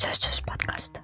все, все с подкаста.